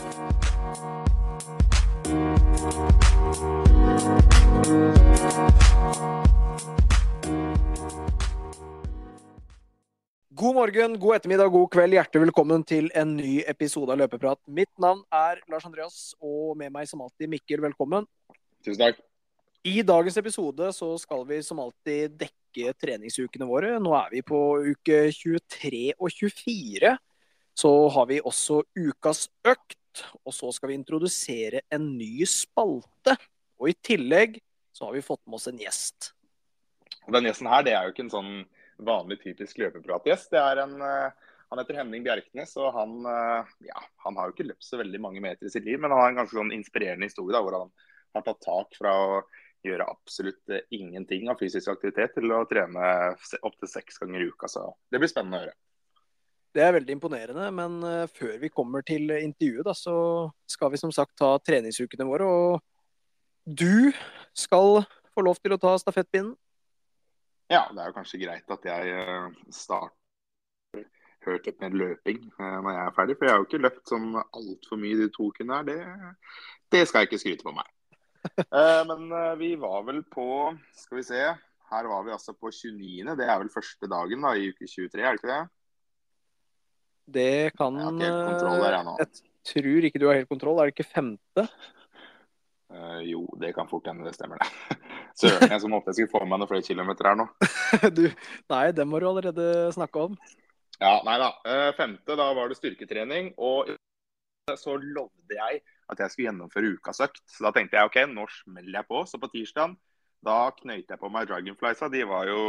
God morgen, god ettermiddag, god kveld. Hjertelig velkommen til en ny episode av Løpeprat. Mitt navn er Lars Andreas, og med meg som alltid Mikkel, velkommen. Tusen takk. I dagens episode så skal vi som alltid dekke treningsukene våre. Nå er vi på uke 23 og 24. Så har vi også ukas økt, og så skal vi introdusere en ny spalte. Og i tillegg så har vi fått med oss en gjest. Og Den gjesten her, det er jo ikke en sånn vanlig typisk løpepratgjest. Det er en, eh, Han heter Henning Bjerknes, og han, eh, ja, han har jo ikke løpt så veldig mange meter i sitt liv, men han har en ganske sånn inspirerende historie da, hvor han har tatt tak fra å gjøre absolutt eh, ingenting av fysisk aktivitet til å trene opptil seks ganger i uka. Så det blir spennende å høre. Det er veldig imponerende, men uh, før vi kommer til intervjuet, da, så skal vi som sagt ta treningsukene våre. Og du skal få lov til å ta stafettpinnen. Ja, det er jo kanskje greit at jeg uh, starter hørt litt mer løping uh, når jeg er ferdig. For jeg har jo ikke løpt sånn altfor mye de to ukene her. Det, det skal jeg ikke skryte på meg. Men vi var vel på Skal vi se. Her var vi altså på 29. Det er vel første dagen da, i uke 23, er det ikke det? Det kan Jeg nå. Jeg tror ikke du har helt kontroll. Er det ikke femte? Uh, jo, det kan fort hende det stemmer, det. Søren, jeg som håpet jeg skulle få med meg noen flere kilometer her nå. du, nei, det må du allerede snakke om. Ja, nei da. Uh, femte, da var det styrketrening. Og så lovde jeg at jeg skulle gjennomføre ukas økt. Så da tenkte jeg OK, nå smeller jeg på. Så på tirsdag da knøyte jeg på meg Dragonfliesa. De var jo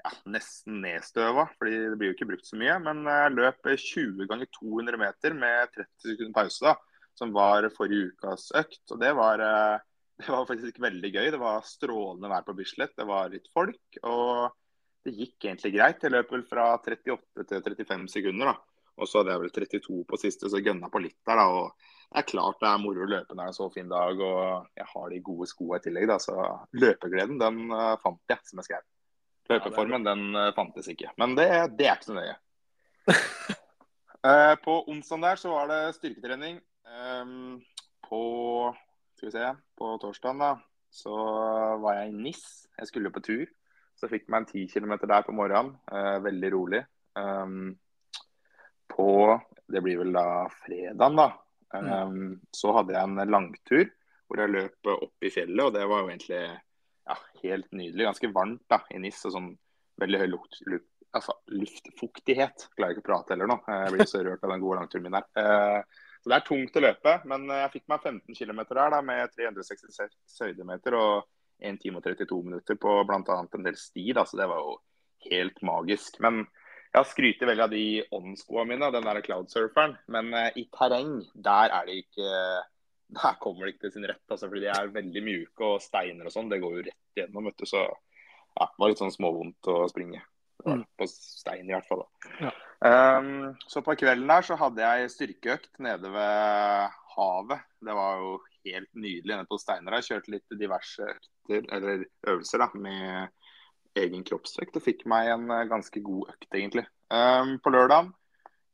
ja, nesten nedstøva, fordi det blir jo ikke brukt så mye. Men jeg løp 20 ganger 200 meter med 30 sekunder pause. da som var forrige ukas økt. Og det var, det var faktisk veldig gøy. Det var strålende vær på Bislett. Det var litt folk. Og det gikk egentlig greit. Jeg løp vel fra 38 til 35 sekunder. da. Og så hadde jeg vel 32 på siste, så gønna på litt der. da, og Det er klart det er moro å løpe når det er en så fin dag og jeg har de gode skoa i tillegg. da, Så løpegleden, den uh, fant jeg, som jeg skrev. Løpeformen, den uh, fantes ikke. Men det, det er ikke så nøye. uh, på onsdag der så var det styrketrening. Um, på skal vi se, på torsdagen da, så var jeg i NIS. Jeg skulle på tur. Så jeg fikk meg en 10 km der på morgenen. Uh, veldig rolig. Um, på det blir vel da fredagen, da. Um, mm. Så hadde jeg en langtur hvor jeg løp opp i fjellet, og det var jo egentlig ja, helt nydelig. Ganske varmt da, i NIS og sånn veldig høy luft, luft, altså, luftfuktighet. Klarer ikke å prate heller nå. Jeg blir så rørt av den gode langturen min her. Uh, så det er tungt å løpe, men jeg fikk meg 15 km der da, med 366 høydemeter og 1 time og 32 minutter på bl.a. en del sti. Da, så det var jo helt magisk. Men jeg har skrytt veldig av de åndsskoene mine, den der cloudsurferen. Men uh, i terreng, der er det ikke Der kommer det ikke til sin rett. Altså, fordi de er veldig mjuke og steiner og sånn. Det går jo rett igjennom, vet du. Så ja, det var litt sånn småvondt å springe. Mm. På stein i hvert fall. Ja. Um, så på kvelden der så hadde jeg styrkeøkt nede ved havet. Det var jo helt nydelig nede på Steiner. Jeg kjørte litt diverse økter, eller øvelser da, med egen kroppsvekt og fikk meg en eh, ganske god økt, egentlig. Um, på lørdag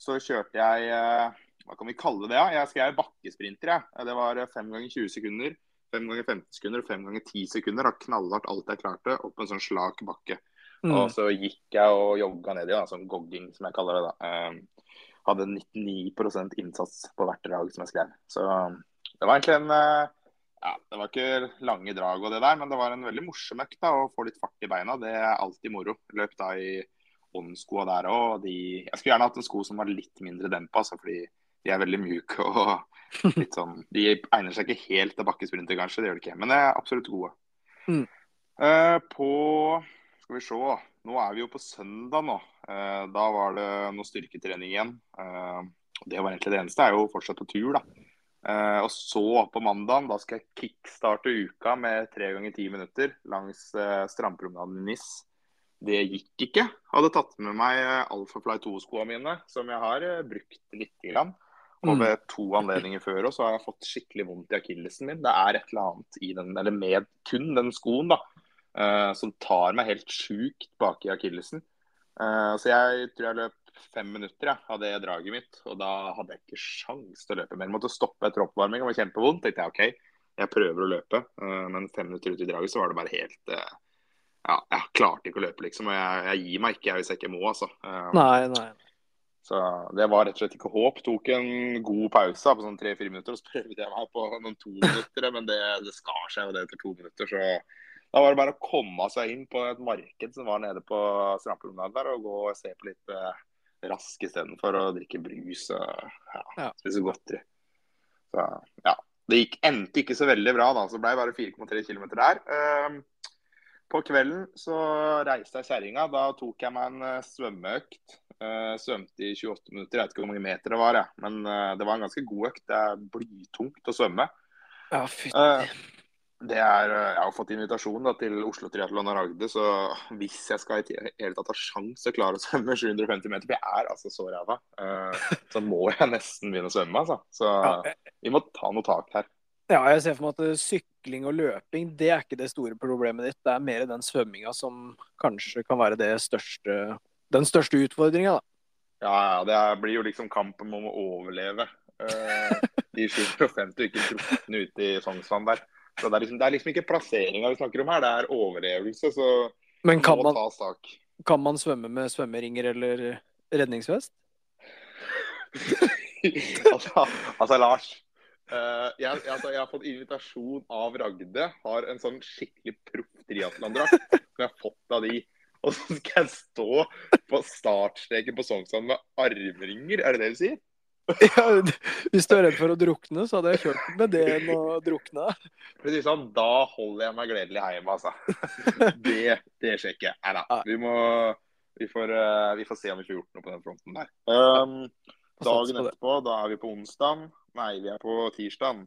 så kjørte jeg uh, Hva kan vi kalle det? Jeg skrev bakkesprinter. Ja. Det var 5 ganger 20 sekunder, 5 ganger 15 sekunder og 5 ganger 10 sekunder. Da knallhardt alt jeg klarte, opp en sånn slak bakke. Mm. Og så gikk jeg og jogga ned i, sånn gogging som jeg kaller det. da. Um, hadde 99 innsats på hvert drag som jeg skrev. Så det var egentlig en uh, ja, Det var ikke lange drag og det der, men det var en veldig morsom økt da, å få litt fart i beina. Det er alltid moro. Løp da i åndsskoa der òg. Jeg skulle gjerne hatt en sko som var litt mindre dempa, altså, fordi de er veldig mjuke og litt sånn De egner seg ikke helt til bakkesprinter, kanskje. Det gjør de ikke, men de er absolutt gode. Mm. Uh, på skal vi se. Nå er vi jo på søndag nå. Uh, da var det noe styrketrening igjen. Uh, det var egentlig det eneste. Jeg er jo fortsatt på tur, da. Og så på mandag, da skal jeg kickstarte uka med tre ganger ti minutter langs strandpromenaden i NIS. Det gikk ikke. Hadde tatt med meg Alphafly 2-skoene mine, som jeg har brukt litt. Grann. Og mm. ved to anledninger før så har jeg fått skikkelig vondt i akillesen min. Det er et eller annet i den, eller med kun den skoen, da Uh, som tar meg helt sjukt bak i akillesen. Uh, så jeg tror jeg løp fem minutter ja, av det draget mitt. Og da hadde jeg ikke sjans til å løpe mer. Jeg måtte stoppe etter oppvarming. Det var kjempevondt. tenkte jeg OK, jeg prøver å løpe. Uh, men fem minutter ut i draget så var det bare helt Ja, jeg klarte ikke å løpe, liksom. Og jeg, jeg gir meg ikke hvis jeg ikke må, altså. Nei, nei. Så det var rett og slett ikke håp. Tok en god pause på sånn tre-fire minutter, og så prøvde jeg meg på noen to minutter. Men det, det skar seg jo det etter to minutter, så da var det bare å komme seg inn på et marked som var nede på strandpromenaden der, og gå og se på litt eh, rask istedenfor å drikke brus og ja, Ja. spise godteri. Så ja. Det gikk, endte ikke så veldig bra, da. Så det ble bare 4,3 km der. Ehm, på kvelden så reiste jeg kjerringa. Da tok jeg meg en eh, svømmeøkt. Eh, svømte i 28 minutter. Jeg vet ikke hvor mange meter det var, jeg. men uh, det var en ganske god økt. Det er blytungt å svømme. Ja, fy. Eh, det er, jeg har fått invitasjon da, til Oslo Triatlon og Ragde, så hvis jeg skal i hele tatt ha sjanse til å klare å svømme 750 meter, for jeg er altså så ræva, så må jeg nesten begynne å svømme. Altså. Så Ja, vi må ta noe tak her. Ja, jeg ser for meg at sykling og løping det er ikke det store problemet ditt. Det er mer den svømminga som kanskje kan være det største, den største utfordringa. Ja, ja, det blir jo liksom kampen om å overleve. uh, de 750 og ikke drukne ute i Sognsvann der. Så det er, liksom, det er liksom ikke plasseringa vi snakker om her, det er overlevelse. Så Men kan må man, tas tak. kan man svømme med svømmeringer eller redningsvest? altså, altså, Lars. Uh, jeg, altså, jeg har fått invitasjon av Ragde. Har en sånn skikkelig proff triatlondrakt som jeg har fått av de. Og så skal jeg stå på startstreken på Sognsvann med armringer, er det det du sier? Ja, hvis du er redd for å drukne, så hadde jeg kjørt med det enn å drukne. Sånn, Da holder jeg meg gledelig hjemme, altså. Det, det skjer ikke. Nei da. Vi, må, vi, får, eh, vi får se om vi får gjort noe på den fronten der. Um, dagen etterpå, da er vi på onsdag. Nei, vi er på tirsdag.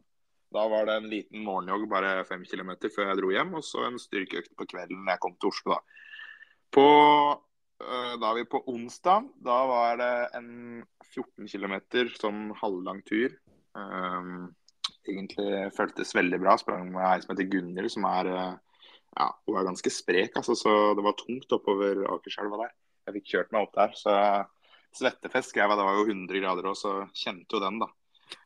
Da var det en liten morgenjogg, bare fem kilometer før jeg dro hjem. Og så en styrkeøkt på kvelden når jeg kom til Oslo, da. På, øh, da er vi på onsdag. Da var det en 14 km sånn halvlang tur. Um, egentlig føltes veldig bra. Sprang med ei som heter Gunhild, som er øh, ja, hun er ganske sprek, altså, så det var tungt oppover Akerselva der. Jeg fikk kjørt meg opp der, så svettefest skrev jeg. Det var jo 100 grader òg, så kjente jo den, da.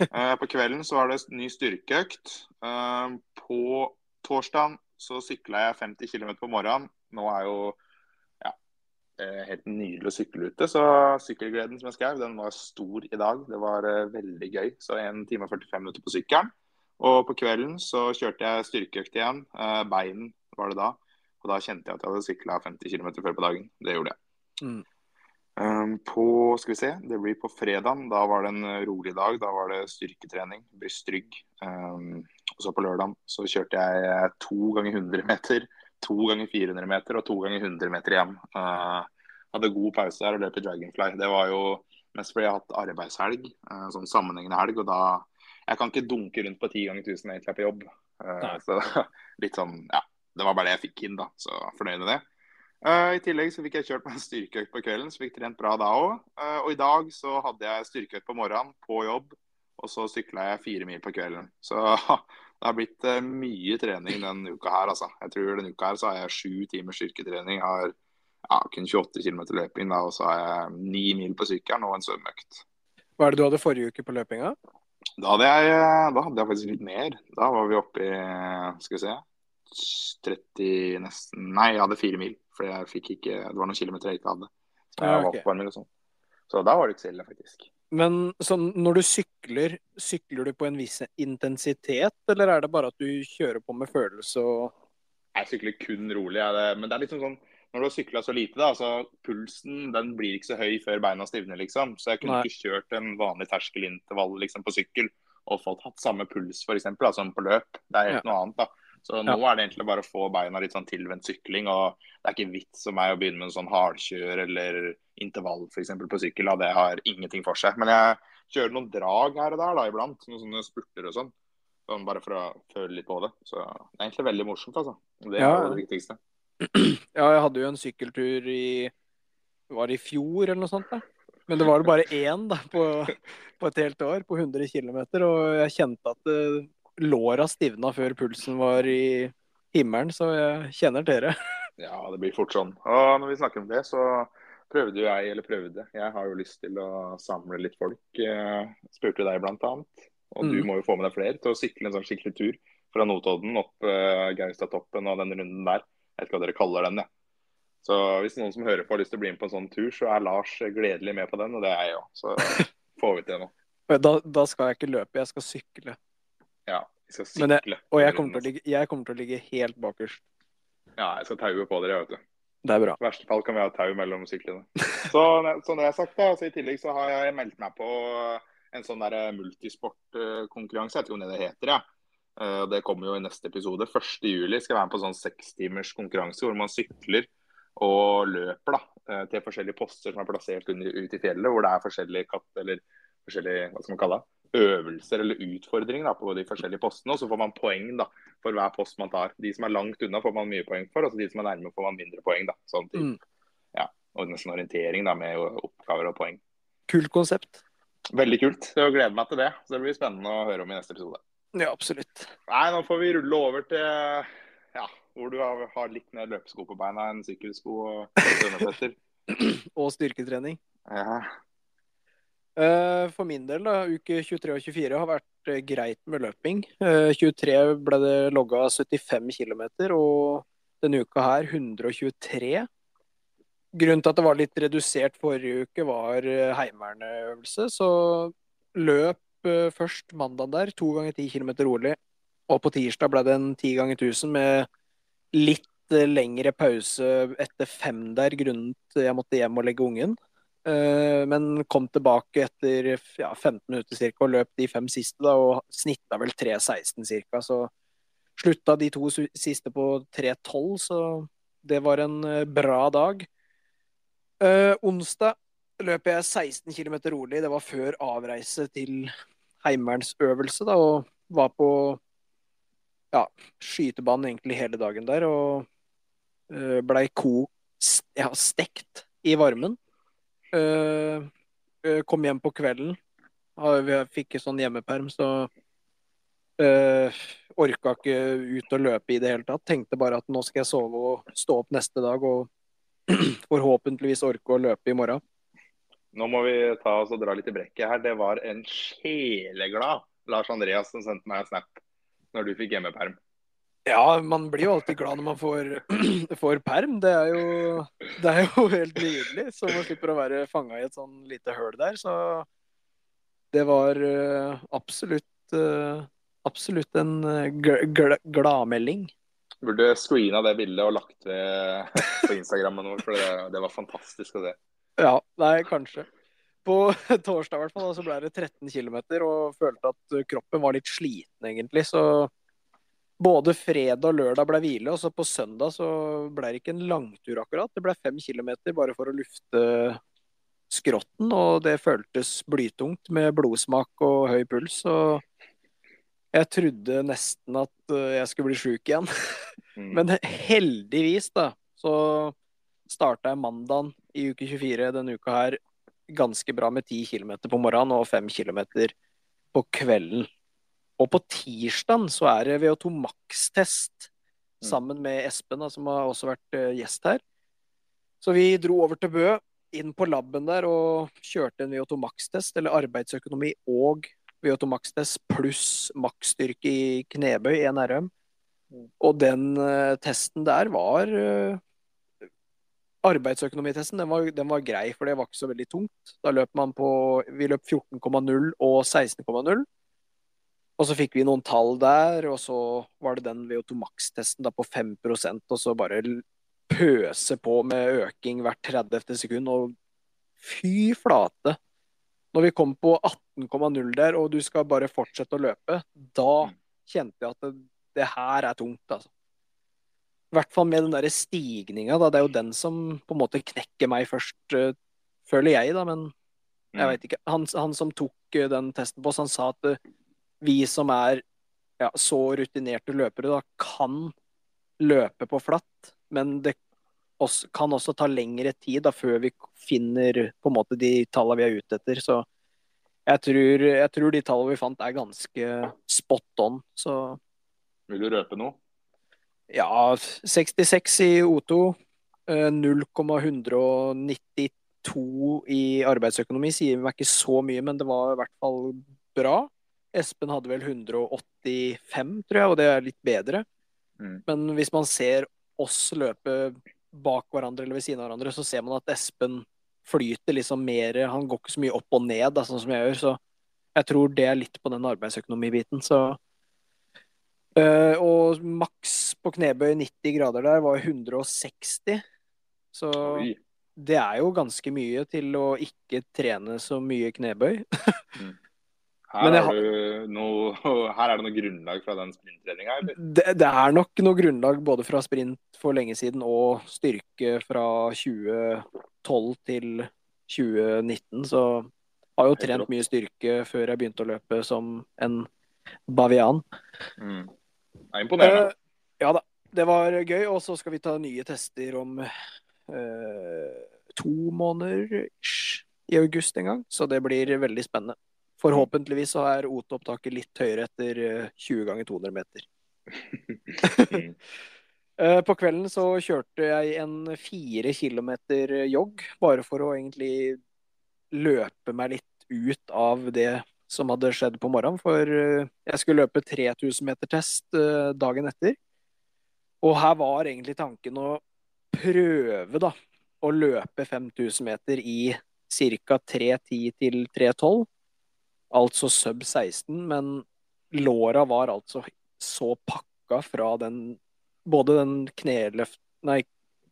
Eh, på kvelden så var det ny styrkeøkt. Eh, på torsdagen så sykla jeg 50 km på morgenen. Nå er jo eh, helt nydelig å sykle ute, så sykkelgleden som jeg skrev, den var stor i dag. Det var eh, veldig gøy. Så 1 time og 45 minutter på sykkelen. Og på kvelden så kjørte jeg styrkeøkt igjen. Eh, bein var det da. Og da kjente jeg at jeg hadde sykla 50 km før på dagen. Det gjorde jeg. Mm. Um, på skal vi se, det blir på fredag. Da var det en rolig dag. Da var det styrketrening, brysttrygg. Um, og så på lørdag så kjørte jeg eh, to ganger 100 meter, to ganger 400 meter og to ganger 100 meter hjem. Uh, hadde god pause der og løp i Dragonfly. Det var jo mest fordi jeg har hatt arbeidshelg, uh, sånn sammenhengende helg. Og da Jeg kan ikke dunke rundt på ti ganger 1000 når jeg er på jobb. Uh, så litt sånn, ja. Det var bare det jeg fikk inn, da. Så fornøyd med det. Eh, I tillegg så fikk jeg kjørt meg en styrkeøkt på kvelden, så fikk trent bra da òg. og i dag så hadde jeg styrkeøkt på morgenen på jobb, og så sykla jeg fire mil på kvelden. Så det har blitt eh, mye trening denne uka her, altså. Jeg tror denne uka her så har jeg sju timers styrketrening. Jeg har ja, kun 28 km løping, da, og så har jeg ni mil på sykkelen og en svømmeøkt. Hva er det du hadde forrige uke på løpinga? Da hadde jeg, eh, da hadde jeg faktisk litt mer. Da var vi oppe i skal vi se 30 nesten Nei, jeg hadde fire mil. For jeg fikk ikke Det var noen kilometer jeg ikke hadde. Så jeg Ja, var en mil og sånn. Så da var det ikke så ille, faktisk. Men sånn, når du sykler, sykler du på en viss intensitet, eller er det bare at du kjører på med følelse og Jeg sykler kun rolig. Jeg, det, men det er liksom sånn når du har sykla så lite, da, så pulsen den blir ikke så høy før beina stivner, liksom. Så jeg kunne Nei. ikke kjørt en vanlig terskelintervall liksom, på sykkel og fått hatt samme puls f.eks., som på løp. Det er helt noe annet, da. Så nå er det egentlig bare å få beina litt sånn tilvendt sykling. og Det er ikke vits for meg å begynne med en sånn hardkjør eller intervall for eksempel, på sykkel. Da. Det har ingenting for seg. Men jeg kjører noen drag her og der da, iblant. Noen sånne spurter og sånn. Sånn bare for å føle litt på det. Så det er egentlig veldig morsomt, altså. Det er Ja, det viktigste. Ja, jeg hadde jo en sykkeltur i Var det i fjor eller noe sånt? da? Men det var det bare én da, på, på et helt år, på 100 km. Og jeg kjente at låra stivna før pulsen var i himmelen, så jeg kjenner dere. Ja, det blir fort sånn. Og når vi snakker om det, så prøvde jo jeg, eller prøvde. Jeg har jo lyst til å samle litt folk. Eh, spurte deg blant annet. Og du Mm. må jo få med deg flere til å sykle en sånn skikkelig tur fra Notodden opp uh, Gaustatoppen og den runden der. Jeg vet ikke hva dere kaller den, jeg. Så hvis noen som hører på har lyst til å bli med på en sånn tur, så er Lars gledelig med på den, og det er jeg òg. Så får vi til noe. Da, da skal jeg ikke løpe, jeg skal sykle. Ja, vi skal sykle. sykle. Og jeg kommer, ligge, jeg kommer til å ligge helt bakerst. Ja, jeg skal taue på dere, vet du. Det er bra. I verste fall kan vi ha tau mellom syklene. Så, så det jeg sagt da, så I tillegg så har jeg meldt meg på en sånn der multisportkonkurranse. Jeg vet ikke om det det heter. Ja. Eh, Det kommer jo i neste episode. 1.7 skal jeg være med på sånn sekstimers konkurranse hvor man sykler og løper da, eh, til forskjellige poster som er plassert under, ut i fjellet. Hvor det er forskjellige, katt, eller forskjellige hva skal man kalle det, øvelser eller utfordringer da, på de forskjellige postene. Og så får man poeng da, for hver post man tar. De som er langt unna får man mye poeng for, og de som er nærme får man mindre poeng. da, sånn typ. Mm. Ja, og nesten orientering da, med oppgaver og poeng. Kult konsept. Veldig kult. Jeg gleder meg til det. Så det blir spennende å høre om i neste episode. Ja, absolutt. Nei, nå får vi rulle over til ja, hvor du har, har litt mer løpesko på beina enn sykkelsko og svømmepetter. Og styrketrening. Ja. Eh, For min del, da, uke 23 og 24 har vært eh, greit med løping. Eh, 23 ble det logga 75 km, og denne uka her 123. Grunnen til at det var litt redusert forrige uke, var eh. Så løp eh, først mandag der, to ganger 10 km rolig. Og på tirsdag ble det en 10 ganger 1000 med litt eh, lengre pause etter fem der, grunnet jeg måtte hjem og legge ungen. Eh, men kom tilbake etter ja, 15 minutter cirka, og løp de fem siste, da, og snitta vel 3.16 ca. Så slutta de to siste på 3.12, så det var en eh, bra dag. Eh, onsdag løp jeg 16 km rolig. Det var før avreise til heimevernsøvelse, og var på ja, skytebanen egentlig hele dagen der, og uh, blei ko ja, stekt i varmen. Eh, eh, kom hjem på kvelden. Vi fikk sånn hjemmeperm, så uh, orka ikke ut og løpe i det hele tatt. Tenkte bare at nå skal jeg sove og stå opp neste dag og forhåpentligvis orke å løpe i morgen. Nå må vi ta oss og dra litt i brekket her. Det var en sjeleglad Lars Andreas som sendte meg en snap når du fikk hjemmeperm. Ja, man blir jo alltid glad når man får, får perm. Det er, jo, det er jo helt nydelig. Så man slipper å være fanga i et sånn lite høl der. Så det var eh, absolutt eh, absolutt en eh, gl gl gladmelding. Burde screena det bildet og lagt det på Instagrammen vår, for det, det var fantastisk å se. Ja, nei, kanskje. På torsdag i hvert fall, så ble det 13 km, og følte at kroppen var litt sliten, egentlig. Så både fredag og lørdag ble hvile, og så på søndag så ble det ikke en langtur akkurat. Det ble fem kilometer bare for å lufte skrotten, og det føltes blytungt med blodsmak og høy puls. Og jeg trodde nesten at eh, jeg skulle bli sjuk igjen. Mm. Men heldigvis, da, så starta jeg mandagen i uke 24 denne uka her ganske bra med 10 km på morgenen og 5 km på kvelden. Og på tirsdagen så er det VO2 Max-test sammen med Espen, da, som har også vært eh, gjest her. Så vi dro over til Bø, inn på laben der og kjørte en VO2 Max-test, eller arbeidsøkonomi og VO2 Max-test pluss maksstyrke i knebøy, 1 RM. Og den eh, testen der var eh, Arbeidsøkonomitesten den var, den var grei, for det var ikke så veldig tungt. Da løp man på Vi løp 14,0 og 16,0. Og så fikk vi noen tall der, og så var det den VO2 Max-testen på 5% og så bare pøse på med øking hvert 30. sekund. Og fy flate! Når vi kom på 18,0 der, og du skal bare fortsette å løpe, da kjente jeg at det, det her er tungt, altså. I hvert fall med den der stigninga, da. Det er jo den som på en måte knekker meg først, eh, føler jeg, da. Men jeg Mm. veit ikke. Han, han som tok eh, den testen på oss, han sa at eh, vi som er ja, så rutinerte løpere, da, kan løpe på flatt. Men det også, kan også ta lengre tid da, før vi finner på en måte de tallene vi er ute etter. Så jeg tror, jeg tror de tallene vi fant er ganske spot on. Så Vil du røpe noe? ja, 66 i O2, Eh, 0,192 i arbeidsøkonomi sier meg ikke så mye, men det var i hvert fall bra. Espen hadde vel 185, tror jeg, og det er litt bedre. Mm. Men hvis man ser oss løpe bak hverandre eller ved siden av hverandre, så ser man at Espen flyter liksom mer Han går ikke så mye opp og ned, da, sånn som jeg gjør. Så jeg tror det er litt på den arbeidsøkonomibiten. Så Eh, Og maks på knebøy 90 grader der var 160. Så Oi. det er jo ganske mye til å ikke trene så mye knebøy. Her, Men jeg har du noe, her er det noe grunnlag fra den sprinttreninga, eller? Det, det er nok noe grunnlag både fra sprint for lenge siden og styrke fra 2012 til 2019. Så har jo trent mye styrke før jeg begynte å løpe som en bavian. Mm. Det er imponerende. Uh, ja da, det var gøy. Og så skal vi ta nye tester om uh, to måneder i august en gang. Så det blir veldig spennende. Forhåpentligvis så er OT-opptaket litt høyere etter eh, 20 ganger 200 meter. Eh, På kvelden så kjørte jeg en fire kilometer jogg, bare for å egentlig løpe meg litt ut av det som hadde skjedd på morgenen. For eh, jeg skulle løpe 3000 meter test eh, dagen etter. Og her var egentlig tanken å prøve, da, å løpe 5000 meter i ca. 3.10 til 3.12. Altså sub 16, men låra var altså så pakka fra den både den kneløft, nei,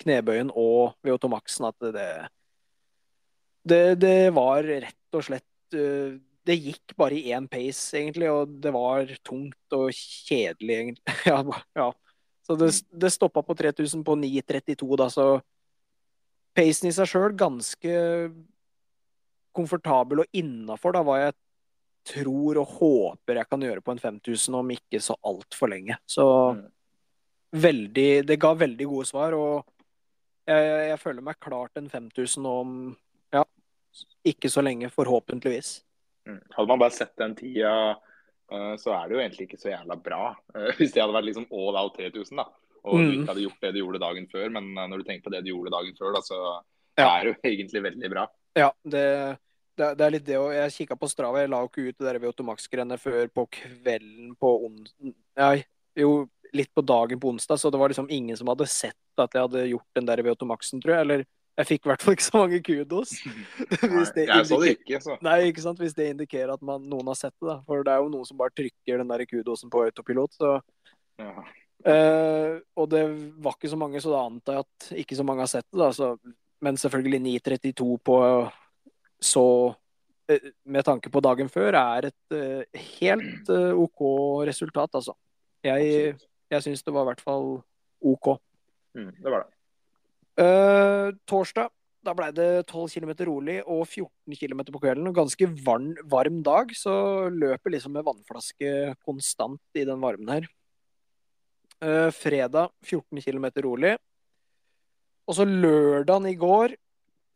knebøyen og VO2maxen at det, det Det var rett og slett eh, Det gikk bare i én pace, egentlig, og det var tungt og kjedelig, egentlig. Ja, ja. Så det, det stoppa på 3000 på 9.32, da, så pacen i seg sjøl ganske komfortabel og innafor hva jeg tror og håper jeg kan gjøre på en 5000 om ikke så altfor lenge. Så Mm. veldig Det ga veldig gode svar, og jeg, jeg føler meg klart en 5000 om ja, ikke så lenge, forhåpentligvis. Mm. Hadde man bare sett den tida, eh, så er det jo egentlig ikke så jævla bra. Eh, Hvis det hadde vært liksom all out 3000, da. Og du Mm. ikke hadde gjort det du gjorde dagen før. Men eh, når du tenker på det du gjorde dagen før, da, så Ja. er det jo egentlig veldig bra. Ja, det, det, det er litt det òg. Jeg kikka på Strava, jeg la jo ikke ut det der VO2max-greiene før på kvelden på onsdag Nei, jo, litt på dagen på onsdag, så det var liksom ingen som hadde sett at jeg hadde gjort den der VO2maxen, tror jeg. Eller jeg fikk i hvert fall ikke så mange kudos. Hvis det jeg så det ikke, så. Nei, ikke sant? Hvis det indikerer at man, noen har sett det, da. For det er jo noen som bare trykker den der kudosen på autopilot, så Ja. Eh, og det var ikke så mange, så da antar jeg at ikke så mange har sett det. Da, så, men selvfølgelig 9.32 på så eh, Med tanke på dagen før er et eh, helt eh, OK resultat, altså. Jeg, jeg syns det var i hvert fall OK. Mm, det var det. Uh, torsdag da ble det 12 km rolig og 14 km på kvelden. Og ganske varm, varm dag, så løper liksom med vannflaske konstant i den varmen her. Uh, fredag 14 km rolig. Og så lørdagen i går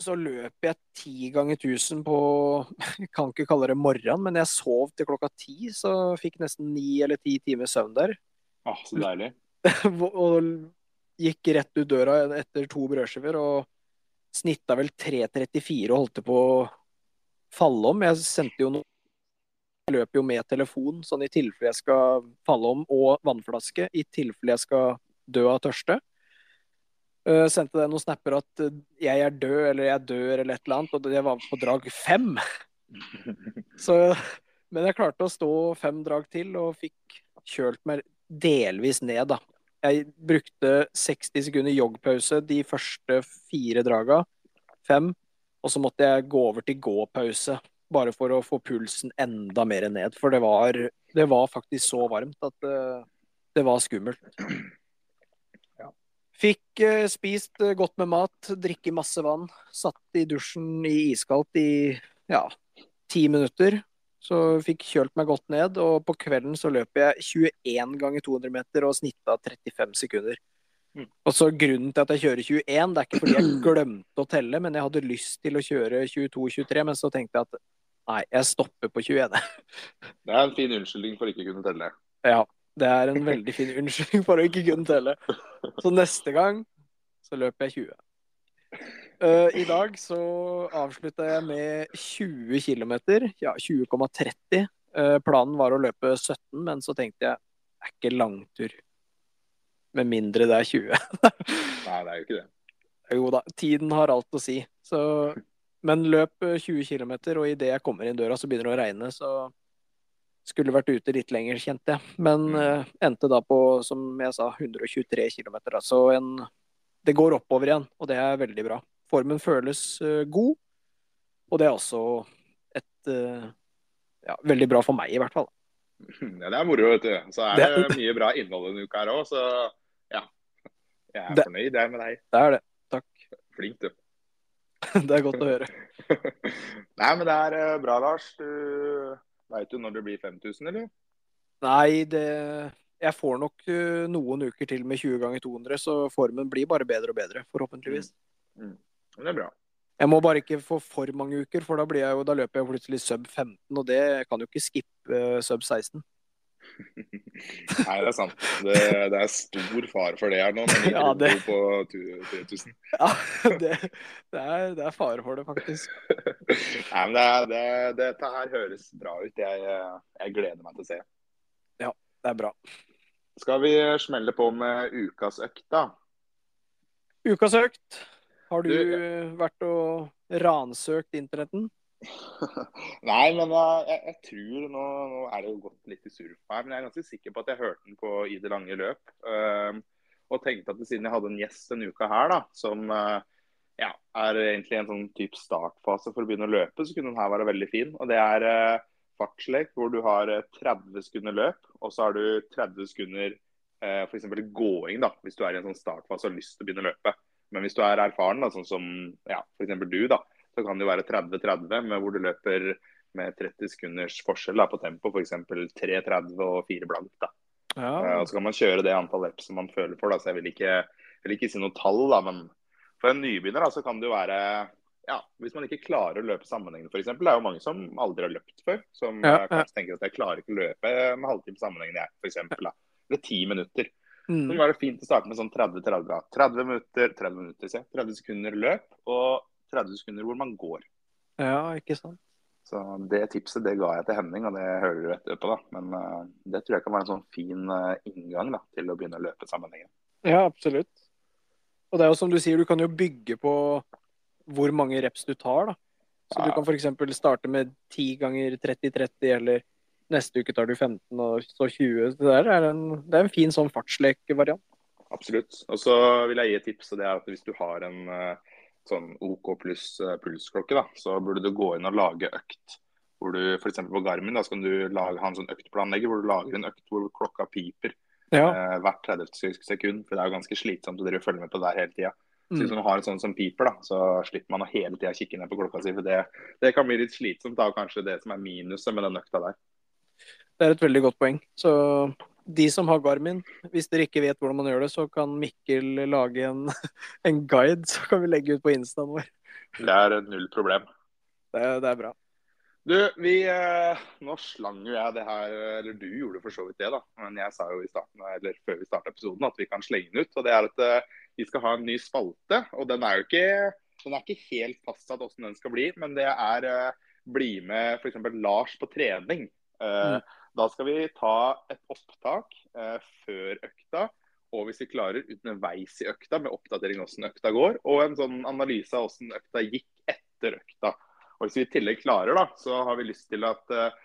så løp jeg ti ganger 1000 på Jeg kan ikke kalle det morgenen, men jeg sov til klokka ti, så fikk nesten ni eller ti timer søvn der. Ah, så deilig. og gikk rett ut døra etter to brødskiver og snitta vel 3.34 og holdt på å falle om. Jeg sendte jo noe Jeg løper jo med telefon, sånn i tilfelle jeg skal falle om, og vannflaske, i tilfelle jeg skal dø av tørste. Uh, sendte deg noen snapper at eh, jeg er død, eller jeg dør, eller et eller annet, og det var på drag fem. Så, men jeg klarte å stå fem drag til, og fikk kjølt meg delvis ned, da. Jeg brukte 60 sekunder joggpause de første fire draga, fem, og så måtte jeg gå over til gåpause, bare for å få pulsen enda mer ned. For det var, det var faktisk så varmt at det, det var skummelt. Fikk eh, spist eh, godt med mat, drikke masse vann. Satt i dusjen i iskaldt i ja, ti minutter. Så fikk kjølt meg godt ned, og på kvelden så løp jeg 21 ganger 200 meter og snitta 35 sekunder. Mm. Og så Grunnen til at jeg kjører 21, det er ikke fordi jeg glemte å telle, men jeg hadde lyst til å kjøre 22-23, men så tenkte jeg at nei, jeg stopper på 21. Det er en fin unnskyldning for ikke å kunne telle. Ja, det er en veldig fin unnskyldning for å ikke kunne telle. Så neste gang så løper jeg 20. Uh, I dag så avslutta jeg med 20 km. Ja, 20,30. Uh, planen var å løpe 17, men så tenkte jeg det er ikke langtur. Med mindre det er 20. Nei, det er jo ikke det. Jo da, tiden har alt å si. Så, men løp 20 km, og idet jeg kommer inn døra, så begynner det å regne. Så skulle vært ute litt lenger, kjente jeg. Men uh, endte da på, som jeg sa, 123 km. Så en, det går oppover igjen, og det er veldig bra. Formen føles uh, god, og det er også et uh, ja, veldig bra for meg, i hvert fall. Ja, det er moro, vet du. Så er det, det mye bra innhold denne uka her òg, så ja. Jeg er det, fornøyd, jeg, med deg. Det er det. Takk. Flink, du. det er godt å høre. Nei, men det er bra, Lars. Du veit du når det blir 5000, eller? Nei, det Jeg får nok noen uker til med 20 ganger 200, så formen blir bare bedre og bedre, forhåpentligvis. Mm. Mm. Det er bra. Jeg må bare ikke få for mange uker, for da, jo, da løper jeg plutselig sub 15, og det kan jo ikke skippe uh, sub 16. Nei, det er sant. Det, det, er stor fare for det her nå, men ja, det... på 3000. Ja, det, det, er, det, er, fare for det, faktisk. Nei, men det, Dette her høres bra ut. Jeg, jeg, gleder meg til å se. Ja, det er bra. Skal vi smelle på med ukas økt, da? Ukas økt. Har du, du vært og ransøkt internetten? Nei, men uh, jeg, jeg, tror nå, nå, er det jo gått litt i surf her, men jeg er ganske sikker på at jeg hørte den på i det lange løp. Uh, og tenkte at siden jeg hadde en gjest denne uka her, da, som uh, ja, er egentlig en sånn type startfase for å begynne å løpe, så kunne den her være veldig fin. Og det er uh, fartslek hvor du har 30 sekunder løp, og så har du 30 sekunder uh, f.eks. gåing, da, hvis du er i en sånn startfase og har lyst til å begynne å løpe. Men hvis du er erfaren, da, sånn som ja, f.eks. du, da, så kan det jo være 30-30, hvor du løper med 30 sekunders forskjell da, på tempo, f.eks. 3.30 og 4 blankt. da. Ja. Uh, og Så kan man kjøre det antall reps som man føler for. da, så Jeg vil ikke, vil ikke si noe tall, da, men for en nybegynner da, så kan det jo være ja, Hvis man ikke klarer å løpe sammenhengende, f.eks. Det er jo mange som aldri har løpt før. Som ja, ja. kanskje tenker at jeg klarer ikke å løpe med halvtime sammenhengende, jeg, f.eks. Eller ti minutter. Mm. Så kan det være fint å starte med sånn 30-30. 30 minutter, 30 minutter, se. 30 sekunder løp og 30 sekunder hvor man går. Ja, ikke sant. Så Det tipset det ga jeg til Henning, og det hører du etterpå. da. Men uh, det tror jeg kan være en sånn fin uh, inngang da, til å begynne å løpe sammenhengen. Ja, absolutt. Og det er jo som du sier, du kan jo bygge på hvor mange reps du tar. da. Så ja. du kan f.eks. starte med 10 ganger 30-30, eller Neste uke tar du 15 og så 20. Det, der er en, det er en fin sånn fartslekevariant. Absolutt. Og så vil jeg gi et tips. og det er at Hvis du har en eh, sånn OK pluss eh, pulsklokke, da, så burde du gå inn og lage økt. Hvor du F.eks. på Garmin da, så kan du lage, ha en sånn øktplanlegger hvor du lager en økt hvor klokka piper ja. eh, hvert 30 sekund. For det er jo ganske slitsomt å følge med på det der hele tida. Så hvis mm. man har en sånn som piper, da, så slipper man å hele tida kikke ned på klokka si. For det, det kan bli litt slitsomt. da, Kanskje det som er minuset med den økta der. Det er et veldig godt poeng. Så de som har Garmin, hvis dere ikke vet hvordan man gjør det, så kan Mikkel lage en, en guide, så kan vi legge ut på instaen vår. Det er null problem. Det, det er bra. Du, vi, eh, Nå slang jo jeg det her, eller du gjorde for så vidt det, da. Men jeg sa jo i starten, eller før vi starta episoden at vi kan slenge den ut. og Det er at eh, vi skal ha en ny spalte. og Den er jo ikke, den er ikke helt fastsatt hvordan den skal bli, men det er eh, bli med f.eks. Lars på trening. Mm. Da skal vi ta et opptak eh, før økta, og hvis vi klarer underveis i økta med oppdatering av hvordan økta går, og en sånn analyse av hvordan økta gikk etter økta. Og Hvis vi i tillegg klarer, da, så har vi lyst til at eh,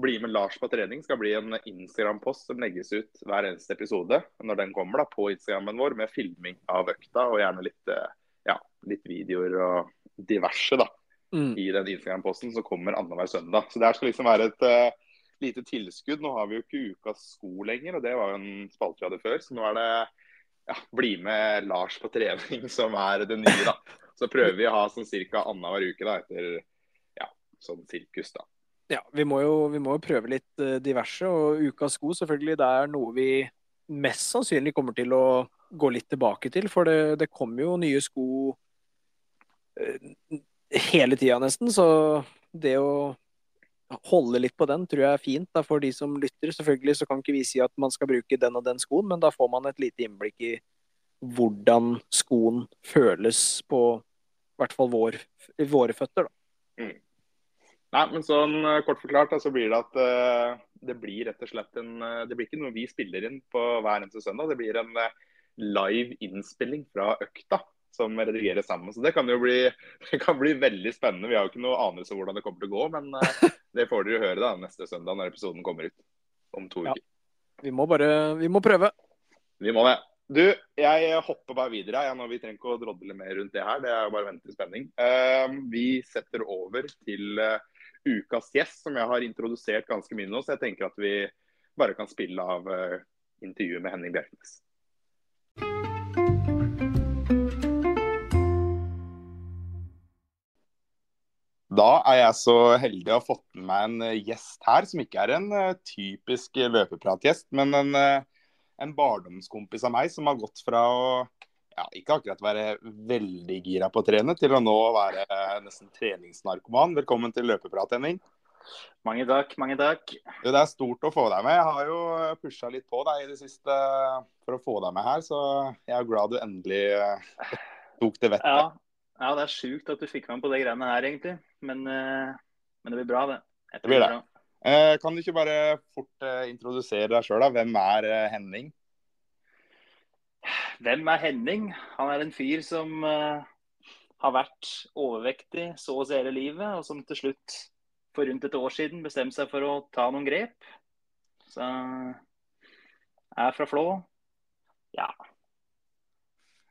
Bli med Lars på trening skal bli en Instagram-post som legges ut hver eneste episode når den kommer da, på Instagrammen vår, med filming av økta og gjerne litt, eh, ja, litt videoer og diverse da, mm. i den Instagram-posten som kommer annenhver søndag. Så det her skal liksom være et eh, lite tilskudd. Nå har vi jo ikke Ukas sko lenger, og det var jo en spalte vi hadde før. Så nå er det ja, bli med Lars på trening som er det nye, da. Så prøver vi å ha sånn ca. annenhver uke da, etter ja, sånn sirkus, da. Ja, vi må, jo, vi må jo prøve litt uh, diverse. Og Ukas sko, selvfølgelig, det er noe vi mest sannsynlig kommer til å gå litt tilbake til. For det, det kommer jo nye sko uh, hele tida, nesten. Så det å holde litt på den tror jeg er fint da, for de som lytter. Selvfølgelig så kan ikke vi si at man skal bruke den og den skoen, men da får man et lite innblikk i hvordan skoen føles på i hvert fall vår, våre føtter. da. Mm. Nei, men sånn eh, kort forklart da, så blir det at uh, det blir rett og slett en uh, Det blir ikke noe vi spiller inn på hver eneste søndag. Det blir en uh, live innspilling fra økta som redigeres sammen. Så det kan jo bli, det kan bli veldig spennende. Vi har jo ikke noe anelse om hvordan det kommer til å gå, men det får dere høre da neste søndag når episoden kommer ut om to uker. Ja. Vi må bare Vi må prøve. Vi må det. Du, jeg hopper bare videre. Ja, vi trenger ikke å drodle mer rundt det her. Det er jo bare å vente i spenning. Uh, vi setter over til uh, ukas gjest, som jeg har introdusert ganske mye nå. Så jeg tenker at vi bare kan spille av intervjuet med Henning Bjerknes. Da er jeg så heldig å ha fått med meg en gjest her, som ikke er en typisk løpepratgjest, men en en barndomskompis av meg som har gått fra å ja, ikke akkurat være veldig gira på å trene, til å nå være nesten treningsnarkoman. Velkommen til løpeprat, Henning. Mange takk. mange takk. Det er stort å få deg med. Jeg har jo pusha litt på deg i det siste for å få deg med her, så jeg er glad du endelig eh, tok det vettet. Ja, ja, det er sjukt at du fikk meg på de greiene her, egentlig. Men, eh, men det blir bra, det. det blir det. Eh, kan du ikke bare fort eh, introdusere deg sjøl? Hvem er eh, Henning? Hvem er Henning? Han er en fyr som uh, har vært overvektig så å si hele livet, og som til slutt for rundt et år siden bestemte seg for å ta noen grep. Så jeg er fra Flå. Ja.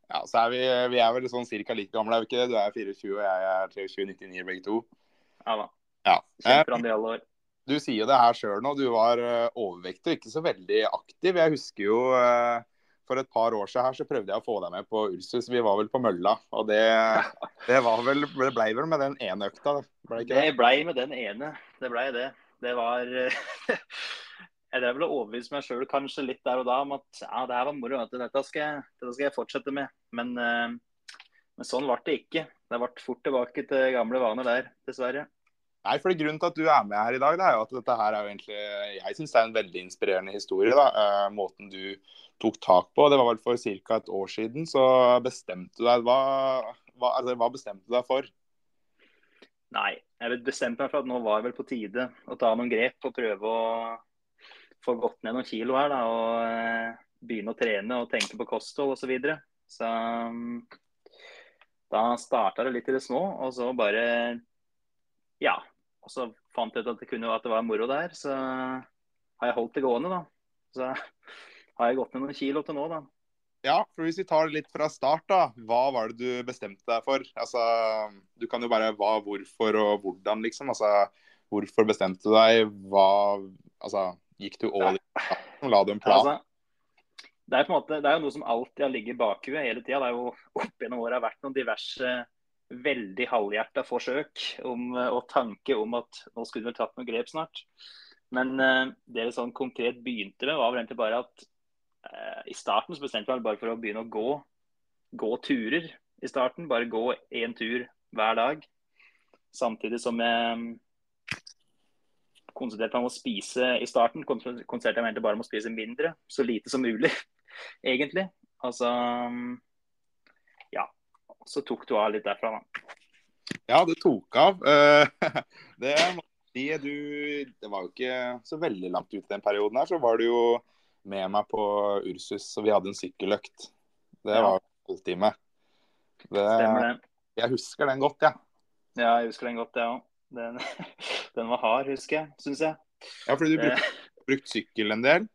Ja, så er vi, vi er vel sånn cirka like gamle, er vi ikke det? Du er 24 og jeg er 23-99 begge to. Ja da. Ja. Kjemper en del år du sier det her sjøl nå, du var uh, overvektig og ikke så veldig aktiv. Jeg husker jo uh, for et par år siden her så prøvde jeg å få deg med på Ursus. Vi var vel på mølla, og det, det, vel, det ble vel med den ene økta? Ble det, det blei med den ene, det blei det. Det var Jeg drev vel og overbeviste meg sjøl kanskje litt der og da om at ja, det her var moro, dette skal, dette skal jeg fortsette med. Men, uh, men sånn ble det ikke. Det ble fort tilbake til gamle vaner der, dessverre. Nei, for Grunnen til at du er med her i dag, det er jo at dette her er jo egentlig Jeg syns det er en veldig inspirerende historie. da, uh, Måten du tok tak på. Det var vel for ca. et år siden. Så bestemte du deg hva, hva, altså, hva bestemte du deg for? Nei, jeg bestemte meg for at nå var det vel på tide å ta noen grep og prøve å få gått ned noen kilo her. da, Og uh, begynne å trene og tenke på kosthold osv. Så, videre. så um, da starta det litt i det små, og så bare ja. Og så fant jeg ut at det, kunne, at det var moro der, så har jeg holdt det gående, da. Så har jeg gått ned noen kilo til nå, da. Ja, for hvis vi tar det litt fra start, da. Hva var det du bestemte deg for? Altså, du kan jo bare hva, hvorfor og hvordan, liksom. Altså, hvorfor bestemte du deg? Hva Altså, gikk du all in? La du en plan? Altså, det er måte, det er jo noe som alltid har ligget i bakhuet hele tida. Det er jo opp gjennom åra vært noen diverse veldig halvhjerta forsøk om, eh, og tanke om at nå skulle vi tatt noen grep snart. Men uh, det vi sånn konkret begynte med, var vel egentlig bare at uh, i starten så bestemte vi bare for å begynne å gå, gå turer i starten. Bare gå én tur hver dag. Samtidig som jeg konsentrerte meg om å spise i starten. Konsentrerte jeg meg bare om å spise mindre, så lite som mulig, egentlig. Altså Ja. så tok du av litt derfra, da. Ja, det tok av. Eh, det du Det var jo ikke så veldig langt ut den perioden her, så var du jo med meg på Ursus, og vi hadde en sykkeløkt. Det var en halvtime. Det. Jeg husker den godt, jeg. Ja. ja, jeg husker den godt, jeg ja. òg. Den, var hard, husker jeg. Syns jeg. Ja, fordi du brukte, brukt sykkel en del?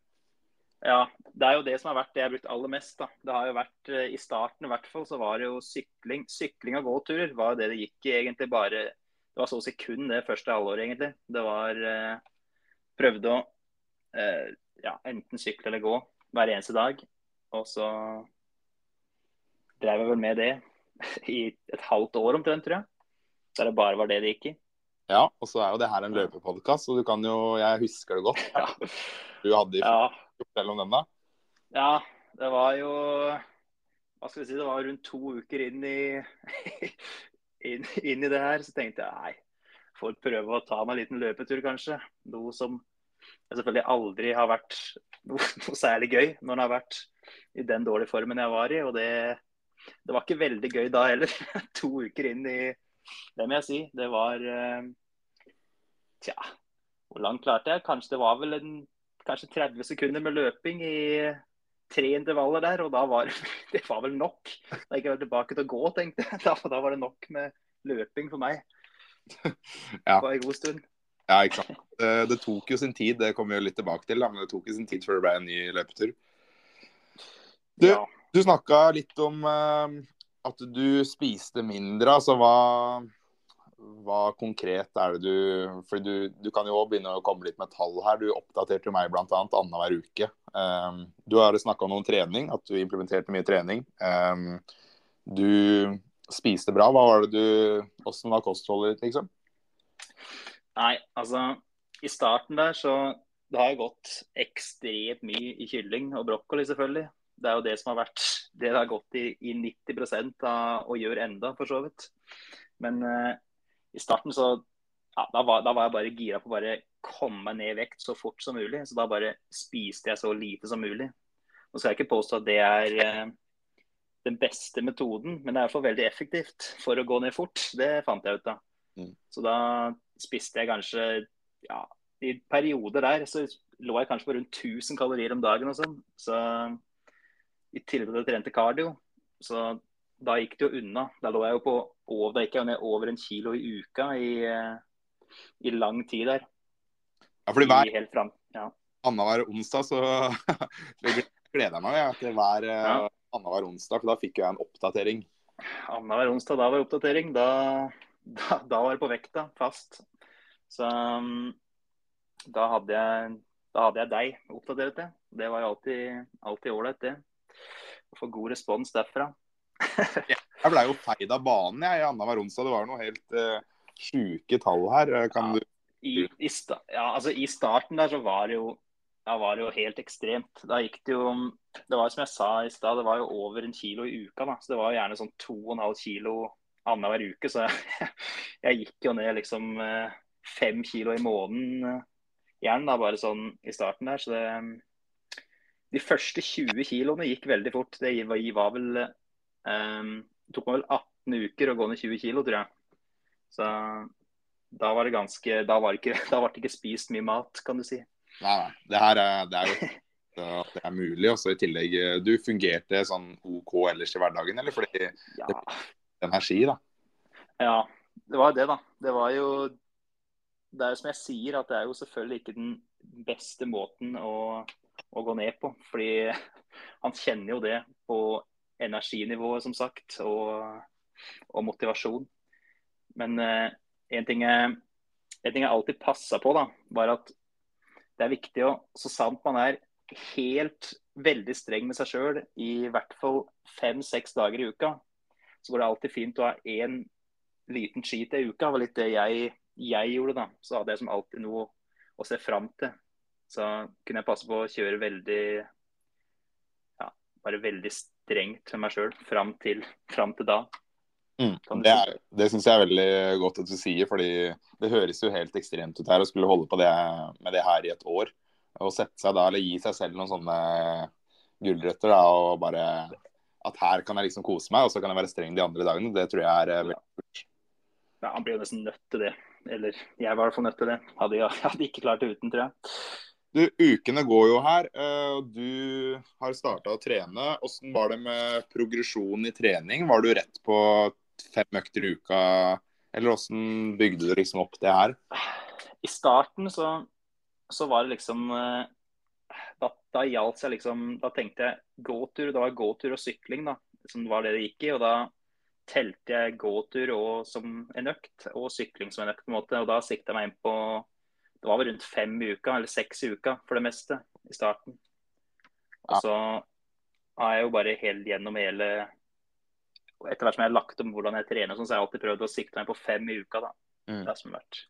Ja, det er jo det som har vært det jeg har brukt aller mest. da. Det har jo vært, eh, I starten i hvert fall, så var det jo sykling sykling og gåturer var jo det det gikk i egentlig bare Det var så å si kun det første halvåret, egentlig. Det var eh, Prøvde å eh, ja, enten sykle eller gå hver eneste dag. Og så drev jeg vel med det i et halvt år omtrent, tror jeg. Der det bare var det det gikk i. Ja, og så er jo det her en løpepodkast, så du kan jo Jeg husker det godt. Ja. Du hadde i ja. Fortell om den, da. Ja, det var jo Hva skal vi si, det var rundt to uker inn i, inn, inn i det her. Så tenkte jeg nei, får prøve å ta meg en liten løpetur, kanskje. Noe som jeg selvfølgelig aldri har vært noe, noe særlig gøy når en har vært i den dårlige formen jeg var i. Og det det var ikke veldig gøy da heller. to uker inn i Det må jeg si. Det var uh, Tja, hvor langt klarte jeg? Kanskje det var vel en, kanskje 30 sekunder med løping i tre intervaller der, og da var det var vel nok. Da jeg tilbake til å gå, tenkte jeg. Da, da var det nok med løping for meg. Ja. På en god stund. Ja, ikke sant. Det, tok jo sin tid, det kommer vi jo litt tilbake til, men det tok jo sin tid før det ble en ny løpetur. Du, Ja. du snakka litt om eh, at du spiste mindre. Altså hva, hva konkret er det du For du, du kan jo begynne å komme litt med tall her. Du oppdaterte meg bl.a. annenhver uke. Um, du har snakka om noen trening, at du implementerte mye trening. Um, du spiste bra. Hva var det du Åssen var kostholdet ditt, liksom? Nei, altså I starten der så Det har jo gått ekstremt mye i kylling og brokkoli, selvfølgelig. Det er jo det som har vært Det det har gått i, i 90% av og gjør enda, for så vidt. Men uh, i starten så ja, da, var, da var jeg bare gira på å bare komme meg ned i vekt så fort som mulig. Så da bare spiste jeg så lite som mulig. Nå skal jeg ikke påstå at det er uh, den beste metoden, men det er i hvert fall veldig effektivt for å gå ned fort. Det fant jeg ut av. Mm. Så da spiste jeg kanskje ja, i perioder der så lå jeg kanskje på rundt 1000 kalorier om dagen og sånn. Så i tillegg trente cardio, så da gikk det jo unna. Da lå jeg jo på over, gikk jeg ned over en kilo i uka i, eh, i lang tid der. Ja, fordi hver I, helt fram. Ja. annenhver onsdag så gleder jeg meg ja, til hver eh, Ja. annenhver onsdag, for da fikk jeg en oppdatering. Annenhver onsdag, da var det oppdatering. Da, da, da var det på vekta, fast. Så um, da hadde jeg da hadde jeg deg oppdatert det. Det var jo alltid alltid ålreit, det. Å få god respons derfra. Jeg blei jo feid av banen jeg, i annenhver onsdag. Det var noe helt uh, sjuke tall her. Eh, Kan Ja. du I, i, sta ja, altså, I starten der så var det jo da var det jo helt ekstremt. Da gikk det jo Det var som jeg sa i stad, det var jo over en kilo i uka. da, Så det var jo gjerne sånn 2,5 kilo annenhver uke. Så jeg, jeg gikk jo ned liksom eh, fem kilo i måneden gjerne, da, bare sånn i starten der. Så det De første 20 kiloene gikk veldig fort. Det var, var vel um, Det tok meg vel 18 uker å gå ned 20 kilo, tror jeg. Så da var det ganske Da var det ikke, var det ikke spist mye mat, kan du si. Nei, nei. Det her er, det er jo at det er mulig. også. i tillegg eh, Du fungerte sånn OK ellers i hverdagen, eller fordi Ja, energi, da? ja det var det, da. Det var jo Det er jo som jeg sier, at det er jo selvfølgelig ikke den beste måten å, å gå ned på. Fordi han kjenner jo det på energinivået, som sagt, og, og motivasjon. Men eh, en, ting jeg, ting jeg alltid passa på, da, var at det er viktig å, så sant man er helt veldig streng med seg sjøl i hvert fall fem-seks dager i uka, så går det alltid fint å ha én liten cheat i uka. Det var litt det jeg, jeg gjorde, da. Så hadde jeg som alltid noe å se fram til. Så kunne jeg passe på å kjøre veldig ja, bare veldig strengt med meg sjøl fram, til- fram til da. Mm. Det, er, det syns jeg er veldig godt at du sier, fordi det høres jo helt ekstremt ut her å skulle holde på det, med det her i et år. Og sette seg da, eller gi seg selv noen sånne gulrøtter da, og bare At her kan jeg liksom kose meg, og så kan jeg være streng de andre dagene. Det tror jeg er eh, veldig kult. Ja, han blir jo nesten nødt til det. Eller jeg var i hvert fall nødt til det. Hadde jeg hadde ikke klart det uten, tror jeg. Du, ukene går jo her, eh, du har starta å trene. Åssen var det med progresjon i trening? Var du rett på fem økter i uka, eller åssen bygde du liksom opp det her? I starten så, så var det liksom eh, Da, da gjaldt seg liksom Da tenkte jeg gåtur. Det var gåtur og sykling, da. Som var det det gikk i. Og da telte jeg gåtur og som en økt, og sykling som en økt. på en måte, Og da sikta jeg meg inn på Det var vel rundt fem i uka, eller seks i uka for det meste i starten. Og så har jeg jo bare helt gjennom hele Etter hvert som jeg har lagt om hvordan jeg trener, sånn, så har jeg alltid prøvd å sikte meg på fem i uka. da. Mm. Det har som vært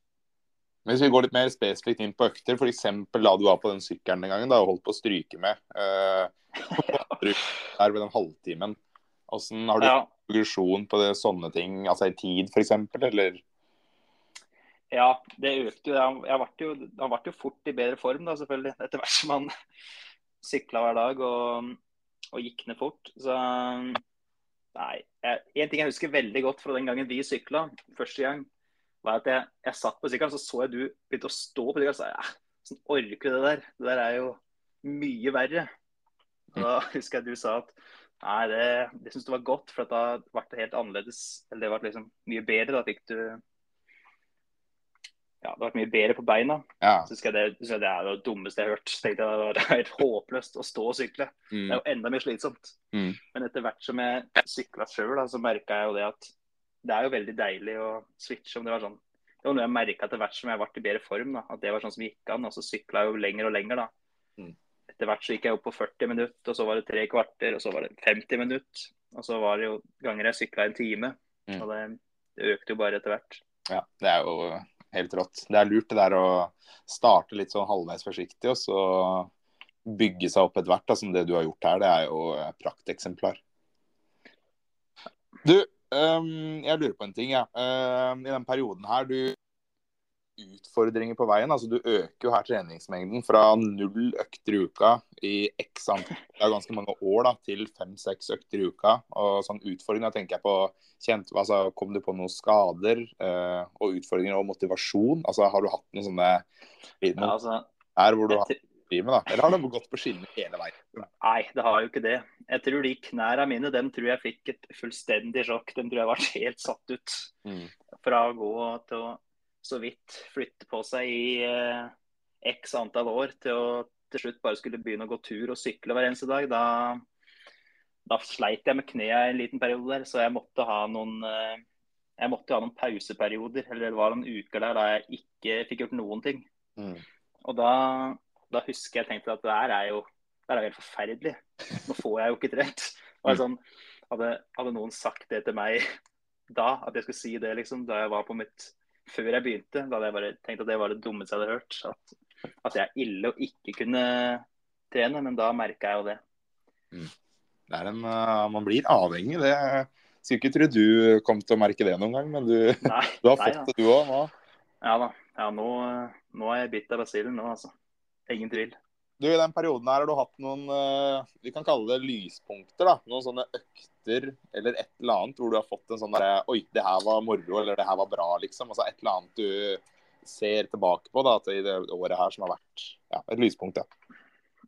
Hvis vi går litt mer spesifikt inn på økter, f.eks. la du av på den sykkelen den gangen da, og holdt på å stryke med uh, der ved den halvtimen. Hvordan har du ja. progresjon på det, sånne ting, altså i tid f.eks., eller? Ja, det økte jo. Han ble jo fort i bedre form, da, selvfølgelig. Etter hvert som han sykla hver dag og, og gikk ned fort. Så Nei. Jeg, en ting jeg husker veldig godt fra den gangen vi sykla første gang, var at jeg, jeg satt på sykkelen, så så jeg du begynte å stå på sykkelen. Så jeg, sånn orker du det der? Det der er jo mye verre. Og da husker jeg du sa at nei, det, det syns du var godt, for da ble det helt annerledes. Eller det ble liksom mye bedre. Da fikk du ja, det ble mye bedre på beina. Ja. Så skal det, så det er det dummeste jeg har hørt. Så tenkte jeg Det var helt håpløst å stå og sykle. Det er Mm. jo enda mer slitsomt. Mm. Men etter hvert som jeg sykla sjøl, så merka jeg jo det at det er jo veldig deilig å switche. om Det var sånn. Det var noe jeg merka etter hvert som jeg ble i bedre form. da, At det var sånn som gikk an. Og så sykla jeg jo lenger og lenger, da. Mm. Etter hvert så gikk jeg opp på 40 minutter, og så var det tre kvarter, og så var det 50 minutter. Og så var det jo ganger jeg sykla en time. Mm. Og det, det økte jo bare etter hvert. Ja, det er jo helt rått. Det er lurt det der å starte litt sånn halvveis forsiktig, og så bygge seg opp etter hvert, som det du har gjort her. Det er jo prakteksemplar. Du, um, jeg lurer på en ting, jeg. Ja. I den perioden her, du utfordringer på veien. altså Du øker jo her treningsmengden fra null økter i uka i x antall det er ganske mange år da, til fem-seks økter i uka. og sånn Utfordringer tenker jeg på kjent, altså Kom du på noen skader eh, og utfordringer og motivasjon? altså Har du hatt noen sånne Ja, altså, her hvor du har med, da? Eller har du gått på skinner hele veien? Nei, det har jo ikke det. Jeg tror de knærne mine dem tror jeg fikk et fullstendig sjokk. Dem tror jeg ble helt satt ut. Mm. Fra å gå til å så vidt flytte på seg i eh, x antall år til å til slutt bare skulle begynne å gå tur og sykle hver eneste dag. Da, da sleit jeg med knærne en liten periode der, så jeg måtte ha noen eh, jeg måtte ha noen pauseperioder. Eller det var noen uker der da jeg ikke fikk gjort noen ting. Mm. Og da, da husker jeg tenkte at det her er jo det er helt forferdelig. Nå får jeg jo ikke trent. Sånn, hadde, hadde noen sagt det til meg da, at jeg skulle si det liksom, da jeg var på mitt Før jeg begynte, da hadde jeg bare tenkt at det var det dummeste jeg hadde hørt. At, at jeg er ille å ikke kunne trene, men da merka jeg jo det. Det er en, uh, man blir avhengig. det Skulle ikke tro du kom til å merke det noen gang, men du, Nei, du har nei, fått da. det du òg nå. Ja da. Ja, nå, nå er jeg bitt av basillen nå, altså. Ingen tvil. Du, I den perioden her har du hatt noen uh, vi kan kalle det lyspunkter. da, Noen sånne økter eller et eller annet hvor du har fått en sånn derre Oi, det her var moro, eller det her var bra, liksom. Altså et eller annet du ser tilbake på da, til i det året her som har vært ja, et lyspunkt. ja.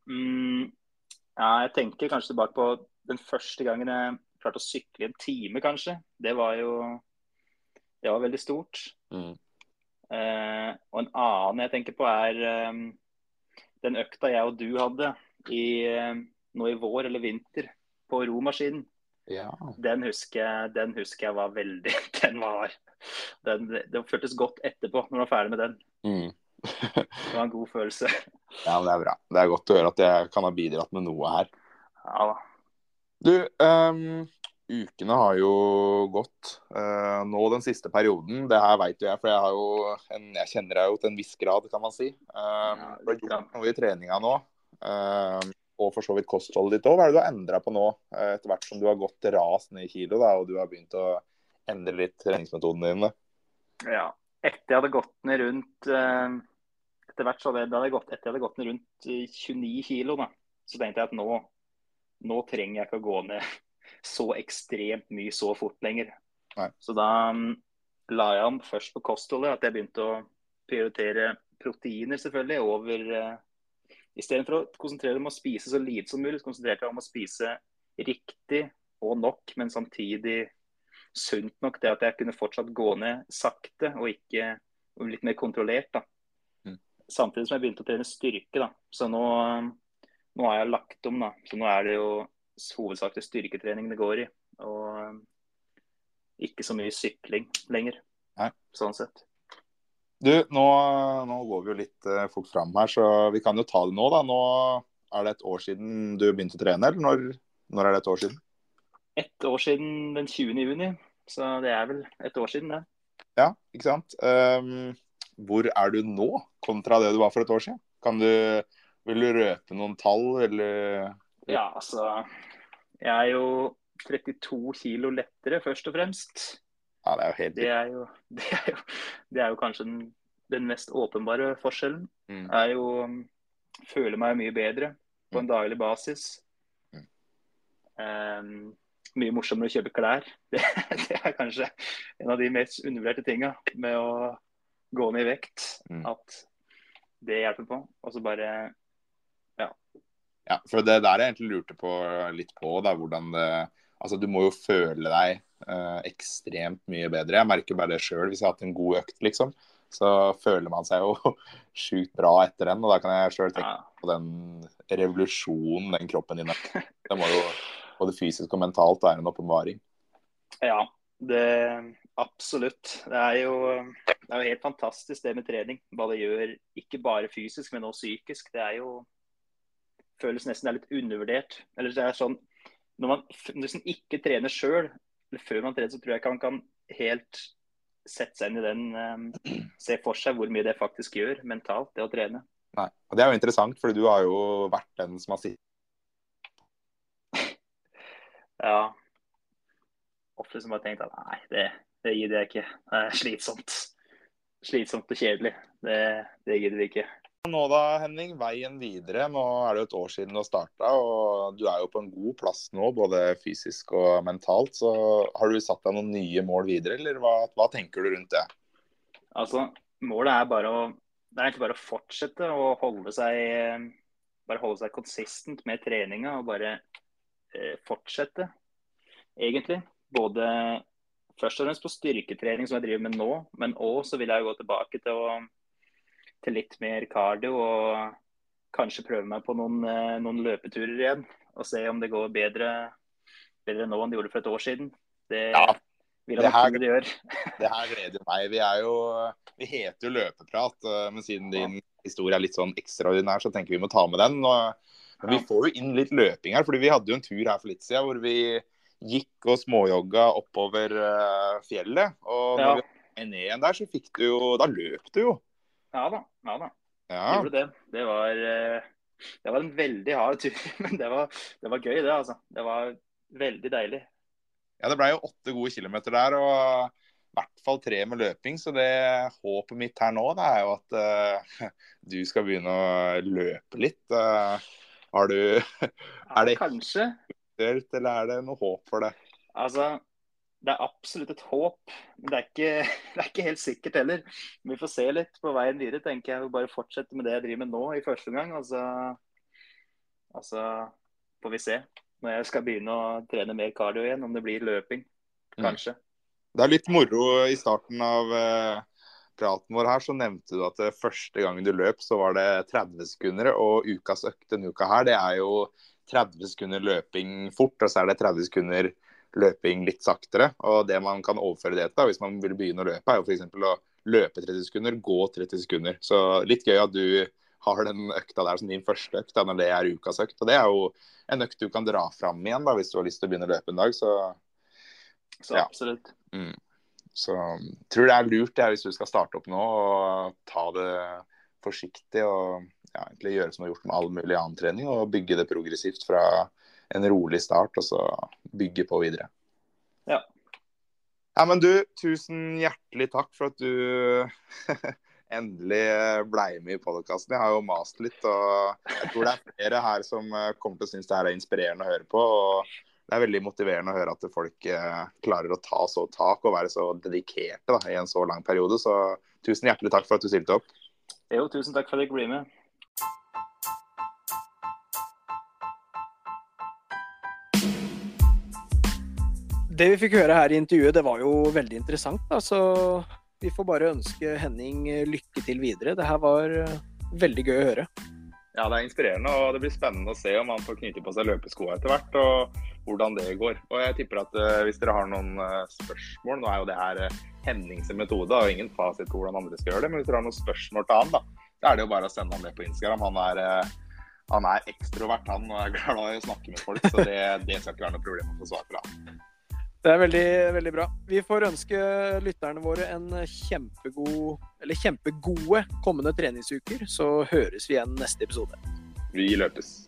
Mm, ja, jeg tenker kanskje tilbake på den første gangen jeg klarte å sykle en time, kanskje. Det var jo Det var veldig stort. Mm. Eh, og en annen jeg tenker på, er eh, den økta jeg og du hadde i, eh, nå i vår eller vinter på romaskinen. Ja. Den husker jeg, den husker jeg var veldig Den var den, Det føltes godt etterpå, når du var ferdig med den. Mm. Det var en god følelse. ja, men det er bra. Det er godt å høre at jeg kan ha bidratt med noe her. Ja da. Du, ehm, ukene har jo gått. Uh, nå den siste perioden. Det her vet jo jeg, for jeg, har jo en, jeg kjenner deg jo til en viss grad, kan man si. Um, Ja, du har gjort noe i treninga nå. ehm, og for så vidt kostholdet ditt òg. Hva er det du har endra på nå, etter hvert som du har gått ras ned i kilo da, og du har begynt å endre litt treningsmetodene dine? Ja. Etter jeg hadde gått ned rundt uh, Etter hvert så hadde jeg, hadde gått, etter jeg hadde gått ned rundt eh, 29 kilo, da, så tenkte jeg at nå, nå trenger jeg ikke å gå ned så ekstremt mye så fort lenger. Nei. Så da mm, la jeg om først på kostholdet, at jeg begynte å prioritere proteiner selvfølgelig over uh, Istedenfor å konsentrere meg om å spise så lite som mulig, så konsentrerte jeg meg om å spise riktig og nok, men samtidig sunt nok Det at jeg kunne fortsatt gå ned sakte og ikke og litt mer kontrollert. da. Mm. Samtidig som jeg begynte å trene styrke. da. Så nå, nå har jeg lagt om. da. Så nå er det jo hovedsakelig styrketrening det går i. Og ikke så mye sykling lenger. Nei. Sånn sett. Du, nå, nå går vi jo litt eh, fort fram her, så vi kan jo ta det nå, da. Nå er det et år siden du begynte å trene, eller når, når er det et år siden? Et år siden den 20. juni, så det er vel et år siden, det. Ja, ikke sant. Um, hvor er du nå, kontra det du var for et år siden? Kan du, vil du røpe noen tall, eller Ja, altså Jeg er jo 32 kilo lettere, først og fremst. Ja, det er jo helt Det er jo, det er jo, det er jo kanskje den, den mest åpenbare forskjellen. Mm. er jo um, Føler meg mye bedre på en daglig basis. Mm. Um, mye morsommere å kjøpe klær. Det, det, er kanskje en av de mest undervurderte tinga med å gå ned i vekt. Mm. At det hjelper på. Og så bare. Ja, for det der jeg egentlig lurte på litt på, da, hvordan det Altså, du må jo føle deg eh, ekstremt mye bedre. Jeg merker bare det sjøl hvis jeg har hatt en god økt, liksom. Så føler man seg jo sjukt bra etter den. Og da kan jeg sjøl tenke ja. på den revolusjonen den kroppen din har. Det må jo både fysisk og mentalt være en åpenbaring. Ja, det absolutt. Det er, jo, det er jo helt fantastisk det med trening. Hva det gjør, ikke bare fysisk, men også psykisk. Det er jo føles nesten er litt undervurdert. Eller det er sånn Når man liksom ikke trener sjøl, eller før man trener, så tror jeg ikke man kan helt sette seg inn i den um, Se for seg hvor mye det faktisk gjør mentalt, det å trene. Nei, og Det er jo interessant, for du har jo vært den som har sittet Ja. Ofte som har tenkt at nei, det, det gidder jeg ikke. Det er slitsomt. Slitsomt og kjedelig. Det, det gidder vi ikke. Nå da, Henning, veien videre. Nå er det jo et år siden du har starta, og du er jo på en god plass nå, både fysisk og mentalt. Så har du satt deg noen nye mål videre, eller hva, hva tenker du rundt det? Altså, målet er bare å det er egentlig bare å fortsette å holde seg bare holde seg konsistent med treninga og bare Eh, fortsette, egentlig. Både først og fremst på styrketrening, som jeg driver med nå, men òg så vil jeg gå tilbake til, å, til litt mer cardio og kanskje prøve meg på noen, eh, noen, løpeturer igjen. Og se om det går bedre, bedre nå enn det gjorde for et år siden. Det ja, vil jeg nok det gjør. det her gleder meg. Vi er jo Vi heter jo Løpeprat, eh, men siden din historie er litt sånn ekstraordinær, så tenker vi må ta med den. og men vi får jo inn litt løping her, fordi vi hadde jo en tur her for litt siden hvor vi gikk og småjogga oppover uh, fjellet. Og når ja. vi var ned igjen der, så fikk du jo Da løp du jo. Ja da. Ja da. Ja. Det. Det var, uh, det var en veldig hard tur, men det var, det var, gøy, det, altså. Det var veldig deilig. Ja, det ble jo åtte gode kilometer der. og i hvert fall tre med løping. Så det håpet mitt her nå, det er jo at uh, du skal begynne å løpe litt. Uh, har du Er det Kanskje. Eller er det noe håp for det? Altså, det er absolutt et håp, men det er, ikke, det er ikke helt sikkert heller. Vi får se litt på veien videre, tenker jeg. Bare fortsette med det jeg driver med nå i første omgang. Og så altså, får vi se når jeg skal begynne å trene mer cardio igjen, om det blir løping. Mm. Kanskje. Mm. Det er litt moro i starten av eh, praten vår her, så nevnte du at første gangen du løp, så var det 30 sekunder. Og ukas økt denne uka her, det er jo 30 sekunder løping fort, og så er det 30 sekunder løping litt saktere. Og det man kan overføre det til, hvis man vil begynne å løpe, er jo f.eks. å løpe 30 sekunder, gå 30 sekunder. Så litt gøy at du har den økta der som din første økt, når det er ukas økt. Og det er jo en økt du kan dra fram igjen da, hvis du har lyst til å begynne å løpe en dag. Så, så absolutt. Mm. Så tror det er lurt det, hvis du skal starte opp nå, og ta det forsiktig og ja, egentlig gjøre som du har gjort med all mulig annen trening, og bygge det progressivt fra en rolig start, og så bygge på videre. Ja. Ja, men du, tusen hjertelig takk for at du endelig blei med i podkasten. Jeg har jo mast litt, og jeg tror det er flere her som kommer til å synes det her er inspirerende å høre på. og det er veldig motiverende å høre at folk eh, klarer å ta så tak og være så dedikerte da, i en så lang periode. Så tusen hjertelig takk for at du stilte opp. Jo, tusen takk for at jeg bli med. Det vi fikk høre her i intervjuet, det var jo veldig interessant. Da. Så vi får bare ønske Henning lykke til videre. Det her var eh, veldig gøy å høre. Ja, det er inspirerende, og det blir spennende å se om han får knyte på seg løpeskoa etter hvert, og hvordan det går. Og jeg tipper at uh, hvis dere har noen uh, spørsmål Nå er jo det her Hennings metode og ingen fasit på hvordan andre skal gjøre det, men hvis dere har noen spørsmål til han, da, da er det jo bare å sende han det på Instagram. Han er, han er ekstrovert, han, og er glad i å snakke med folk, så det, det skal ikke være noe problem å få svar fra han. Det er veldig, veldig bra. Vi får ønske lytterne våre en kjempegod, eller kjempegode kommende treningsuker. Så høres vi igjen neste episode. Vi løpes.